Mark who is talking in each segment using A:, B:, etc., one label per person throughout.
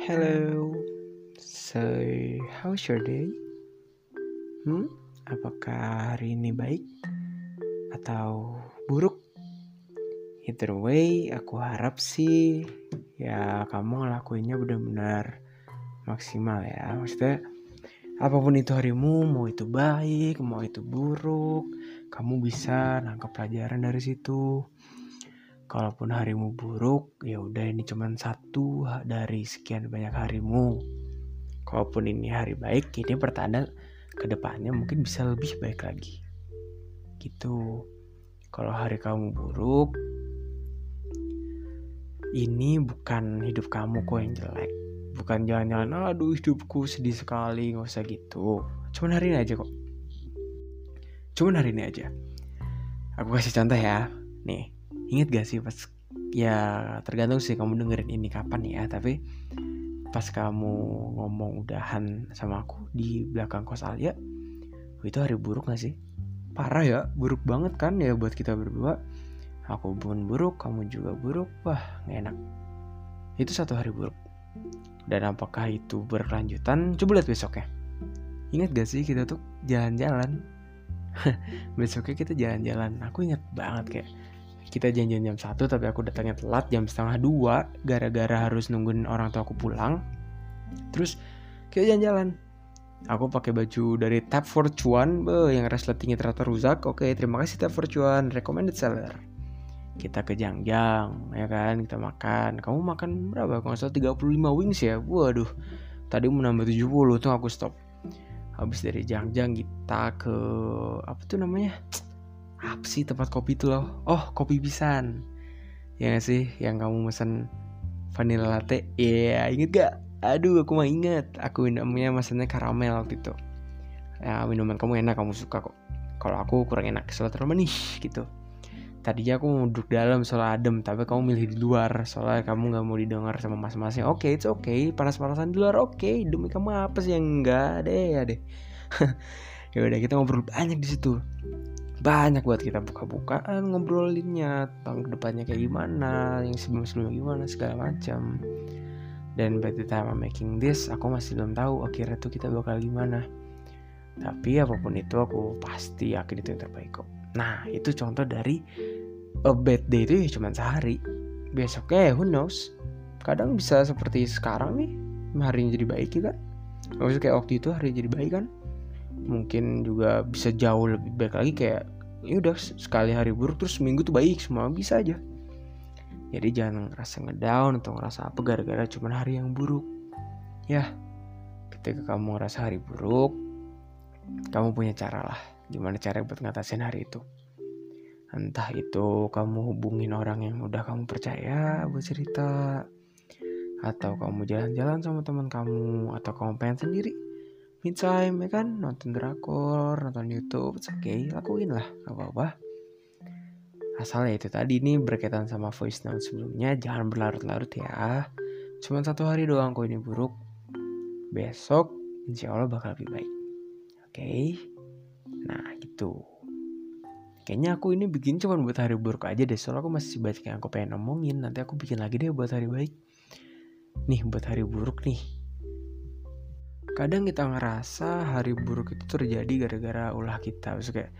A: Hello. So, how's your day? Hmm, apakah hari ini baik atau buruk? Either way, aku harap sih ya kamu ngelakuinnya benar-benar maksimal ya. Maksudnya apa pun itu harimu, mau itu baik, mau itu buruk, kamu bisa nangkep pelajaran dari situ kalaupun harimu buruk ya udah ini cuma satu dari sekian banyak harimu. Kalaupun ini hari baik ini pertanda ke depannya mungkin bisa lebih baik lagi. Gitu. Kalau hari kamu buruk ini bukan hidup kamu kok yang jelek. Bukan jalan-jalan aduh hidupku sedih sekali nggak usah gitu. Cuman hari ini aja kok. Cuman hari ini aja. Aku kasih contoh ya. Nih Ingat gak sih pas ya tergantung sih kamu dengerin ini kapan ya tapi pas kamu ngomong udahan sama aku di belakang kos Alia itu hari buruk gak sih? Parah ya buruk banget kan ya buat kita berdua. Aku pun buruk kamu juga buruk wah gak enak. Itu satu hari buruk. Dan apakah itu berkelanjutan coba lihat besoknya. Ingat gak sih kita tuh jalan-jalan? Besoknya kita jalan-jalan. Aku ingat banget kayak kita janjian jam satu tapi aku datangnya telat jam setengah dua gara-gara harus nungguin orang tua aku pulang. Terus kita jalan-jalan. Aku pakai baju dari Tap for be, yang resletingnya ternyata rusak. Oke terima kasih Tap for Cuan recommended seller. Kita ke Jangjang ya kan? Kita makan. Kamu makan berapa? Kalau salah 35 wings ya? Waduh tadi mau nambah 70 tuh aku stop. Habis dari Jangjang kita ke apa tuh namanya apa sih tempat kopi itu loh oh kopi pisan. Ya gak sih? Yang kamu mesen vanilla latte? Iya yeah, inget gak aduh aku mah inget aku minumnya mesennya karamel waktu itu. Ya minuman kamu enak kamu suka kok. Kalau aku kurang enak soalnya terlalu manis gitu. Tadinya aku mau duduk dalam soalnya adem tapi kamu milih di luar. Soalnya kamu nggak mau didengar sama mas-masnya. Oke okay, it's okay. Panas-panasan di luar oke. Okay. demi kamu apa sih yang enggak deh ya deh? Ya udah kita ngobrol banyak di situ banyak buat kita buka-bukaan ngobrolinnya tahun ke depannya kayak gimana yang sebelum-sebelumnya gimana segala macam. Dan by the time I'm making this aku masih belum tahu akhirnya tuh kita bakal gimana. Tapi apa pun itu aku pasti yakin itu yang terbaik kok. Nah itu contoh dari a bad day itu ya cuma sehari. Besoknya ya who knows? Kadang bisa seperti sekarang nih hari jadi baik kan maksudnya kayak waktu itu hari jadi baik kan mungkin juga bisa jauh lebih baik lagi kayak ya udah sekali hari buruk terus seminggu tuh baik semua bisa aja. Jadi jangan ngerasa ngedown atau ngerasa apa gara-gara cuma hari yang buruk. Ya ketika kamu ngerasa hari buruk kamu punya cara lah gimana cara buat ngatasin hari itu. Entah itu kamu hubungin orang yang udah kamu percaya buat cerita atau kamu jalan-jalan sama teman kamu atau kamu pengen sendiri me time ya kan? Nonton drakor nonton YouTube oke okay lakuin lah gak apa-apa. Asal ya itu tadi nih berkaitan sama voice note sebelumnya jangan berlarut-larut ya. Cuma satu hari doang kok ini buruk. Besok insya Allah bakal lebih baik. Oke? Okay? nah gitu. Kayaknya aku ini bikin cuma buat hari buruk aja deh soalnya aku masih banyak yang aku pengen ngomongin nanti aku bikin lagi deh buat hari baik. Nih buat hari buruk nih kadang kita ngerasa hari buruk itu terjadi gara-gara ulah kita. Maksudnya kayak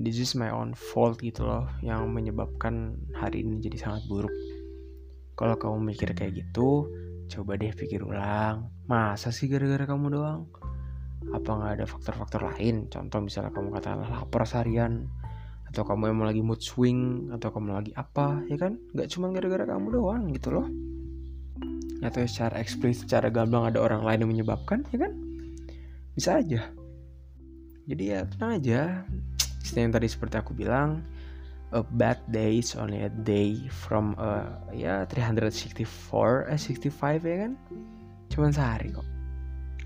A: this is my own fault gitu loh yang menyebabkan hari ini jadi sangat buruk. Kalau kamu mikir kayak gitu coba deh pikir ulang masa sih gara-gara kamu doang? Apa nggak ada faktor-faktor lain? Contoh misalnya kamu katakanlah lapar seharian atau kamu emang lagi mood swing atau kamu lagi apa ya kan? Nggak cuma gara-gara kamu doang gitu loh atau secara eksplisit secara gamblang ada orang lain yang menyebabkan ya kan? Bisa aja. Jadi ya tenang aja. Yang tadi seperti aku bilang a bad day is only a day from a ya 364 eh 65 ya kan? Cuman sehari kok.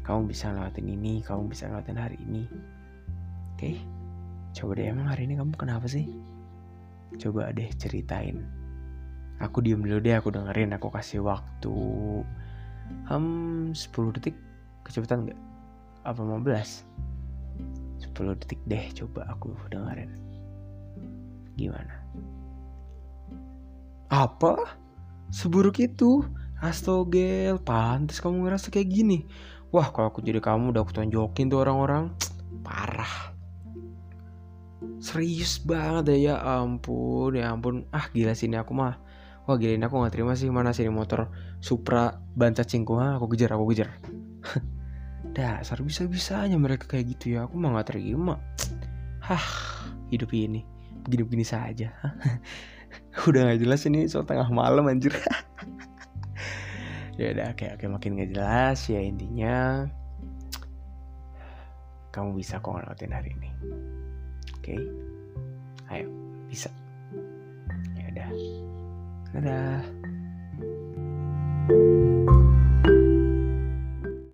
A: Kamu bisa ngelewatin ini kamu bisa ngelewatin hari ini. Oke? Okay? coba deh emang hari ini kamu kenapa sih? Coba deh ceritain Aku diem dulu deh, aku dengerin, aku kasih waktu um, 10 detik kecepatan nggak? Apa 15? 10 detik deh, coba aku dengerin. Gimana? Apa? Seburuk itu? Astogel, pantas kamu ngerasa kayak gini. Wah, kalau aku jadi kamu udah aku tonjokin tuh orang-orang. Parah. Serius banget ya, ya ampun, ya ampun. Ah, gila sini aku mah. Wah, gila ini aku gak terima sih mana sini motor Supra ban cacingku. Ha, aku kejar, aku kejar. Dasar bisa-bisanya mereka kayak gitu ya. Aku mah gak terima. Hah, hidup ini. Begini-begini saja. Udah gak jelas ini soal tengah malam anjir. ya udah oke oke makin gak jelas ya intinya kamu bisa kok ngelewatin hari ini oke ayo bisa ya udah Dadah. thank you